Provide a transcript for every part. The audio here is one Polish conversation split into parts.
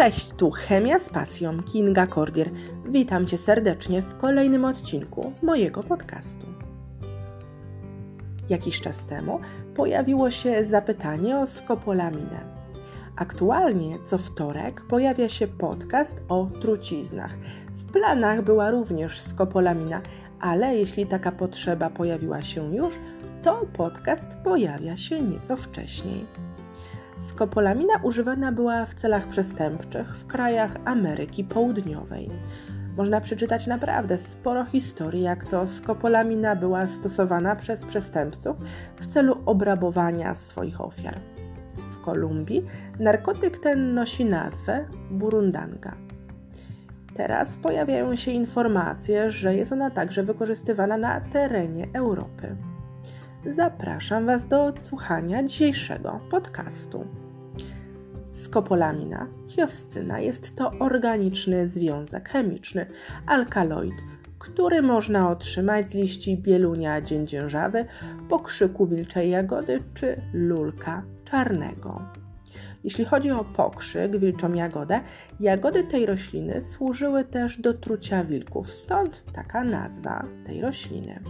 Cześć, tu Chemia z pasją Kinga Kordier. Witam Cię serdecznie w kolejnym odcinku mojego podcastu. Jakiś czas temu pojawiło się zapytanie o skopolaminę. Aktualnie co wtorek pojawia się podcast o truciznach. W planach była również skopolamina, ale jeśli taka potrzeba pojawiła się już, to podcast pojawia się nieco wcześniej. Skopolamina używana była w celach przestępczych w krajach Ameryki Południowej. Można przeczytać naprawdę sporo historii, jak to skopolamina była stosowana przez przestępców w celu obrabowania swoich ofiar. W Kolumbii narkotyk ten nosi nazwę burundanga. Teraz pojawiają się informacje, że jest ona także wykorzystywana na terenie Europy. Zapraszam Was do odsłuchania dzisiejszego podcastu. Skopolamina, hioscyna, jest to organiczny związek chemiczny, alkaloid, który można otrzymać z liści bielunia dziędzierżawy, pokrzyku wilczej jagody czy lulka czarnego. Jeśli chodzi o pokrzyk, wilczą jagodę, jagody tej rośliny służyły też do trucia wilków, stąd taka nazwa tej rośliny.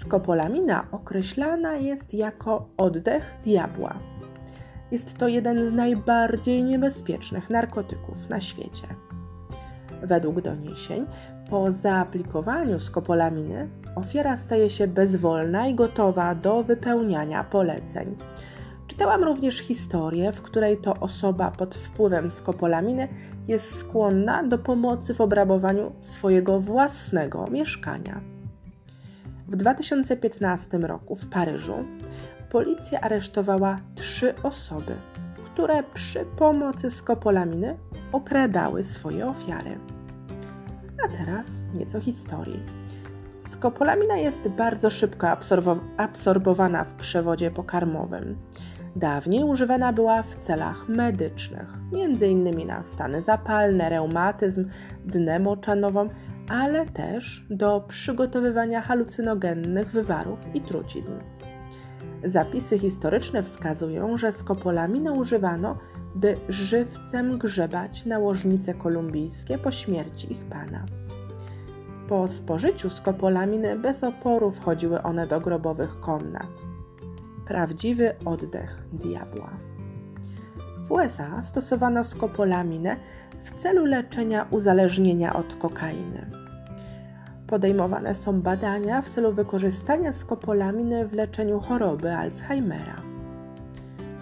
Skopolamina określana jest jako oddech diabła. Jest to jeden z najbardziej niebezpiecznych narkotyków na świecie. Według doniesień, po zaaplikowaniu skopolaminy ofiara staje się bezwolna i gotowa do wypełniania poleceń. Czytałam również historię, w której to osoba pod wpływem skopolaminy jest skłonna do pomocy w obrabowaniu swojego własnego mieszkania. W 2015 roku w Paryżu policja aresztowała trzy osoby, które przy pomocy skopolaminy okradały swoje ofiary. A teraz nieco historii. Skopolamina jest bardzo szybko absorbowana w przewodzie pokarmowym. Dawniej używana była w celach medycznych, m.in. na stany zapalne, reumatyzm, dnę moczanową, ale też do przygotowywania halucynogennych wywarów i trucizn. Zapisy historyczne wskazują, że skopolaminę używano, by żywcem grzebać nałożnice kolumbijskie po śmierci ich pana. Po spożyciu skopolaminy bez oporu wchodziły one do grobowych komnat. Prawdziwy oddech diabła. W USA stosowano skopolaminę w celu leczenia uzależnienia od kokainy. Podejmowane są badania w celu wykorzystania skopolaminy w leczeniu choroby Alzheimera.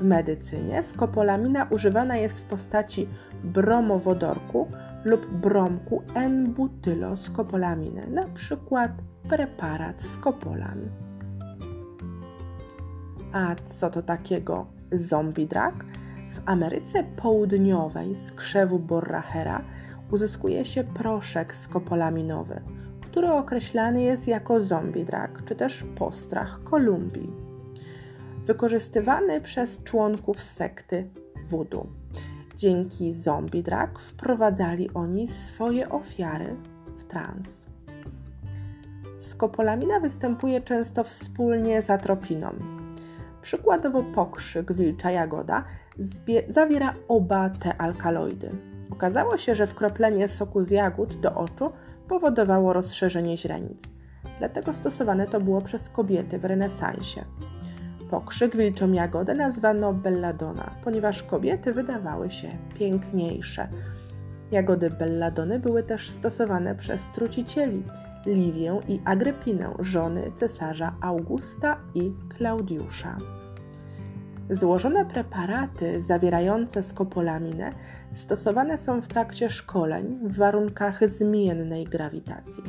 W medycynie skopolamina używana jest w postaci bromowodorku lub bromku N-butyloskopolaminy, przykład preparat skopolan. A co to takiego zombie drug? W Ameryce Południowej z krzewu borrachera uzyskuje się proszek skopolaminowy, który określany jest jako zombie drug, czy też postrach Kolumbii. Wykorzystywany przez członków sekty voodoo. Dzięki zombie drug wprowadzali oni swoje ofiary w trans. Skopolamina występuje często wspólnie z atropiną. Przykładowo pokrzyk wilcza jagoda zawiera oba te alkaloidy. Okazało się, że wkroplenie soku z jagód do oczu powodowało rozszerzenie źrenic. Dlatego stosowane to było przez kobiety w renesansie. Pokrzyk wilczą jagodę nazwano belladonna, ponieważ kobiety wydawały się piękniejsze. Jagody belladony były też stosowane przez trucicieli Liwię i Agrypinę, żony cesarza Augusta i Klaudiusza. Złożone preparaty zawierające skopolaminę stosowane są w trakcie szkoleń w warunkach zmiennej grawitacji.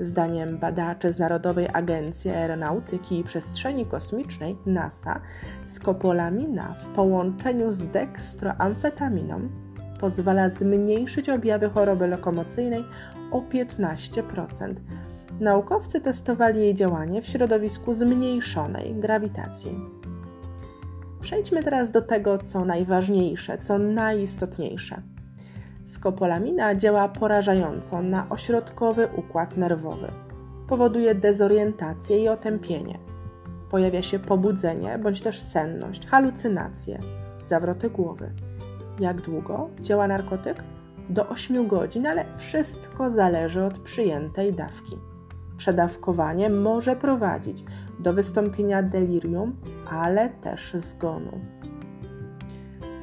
Zdaniem badaczy z Narodowej Agencji Aeronautyki i Przestrzeni Kosmicznej NASA, skopolamina w połączeniu z dekstroamfetaminą pozwala zmniejszyć objawy choroby lokomocyjnej o 15%. Naukowcy testowali jej działanie w środowisku zmniejszonej grawitacji. Przejdźmy teraz do tego, co najważniejsze, co najistotniejsze. Skopolamina działa porażająco na ośrodkowy układ nerwowy. Powoduje dezorientację i otępienie. Pojawia się pobudzenie bądź też senność, halucynacje, zawroty głowy. Jak długo działa narkotyk? Do 8 godzin, ale wszystko zależy od przyjętej dawki. Przedawkowanie może prowadzić do wystąpienia delirium, ale też zgonu.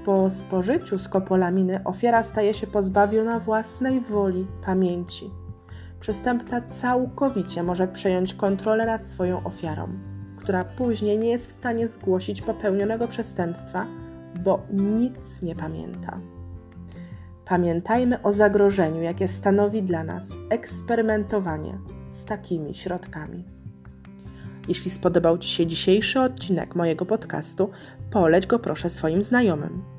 Po spożyciu skopolaminy ofiara staje się pozbawiona własnej woli, pamięci. Przestępca całkowicie może przejąć kontrolę nad swoją ofiarą, która później nie jest w stanie zgłosić popełnionego przestępstwa, bo nic nie pamięta. Pamiętajmy o zagrożeniu, jakie stanowi dla nas eksperymentowanie z takimi środkami. Jeśli spodobał Ci się dzisiejszy odcinek mojego podcastu, poleć go proszę swoim znajomym.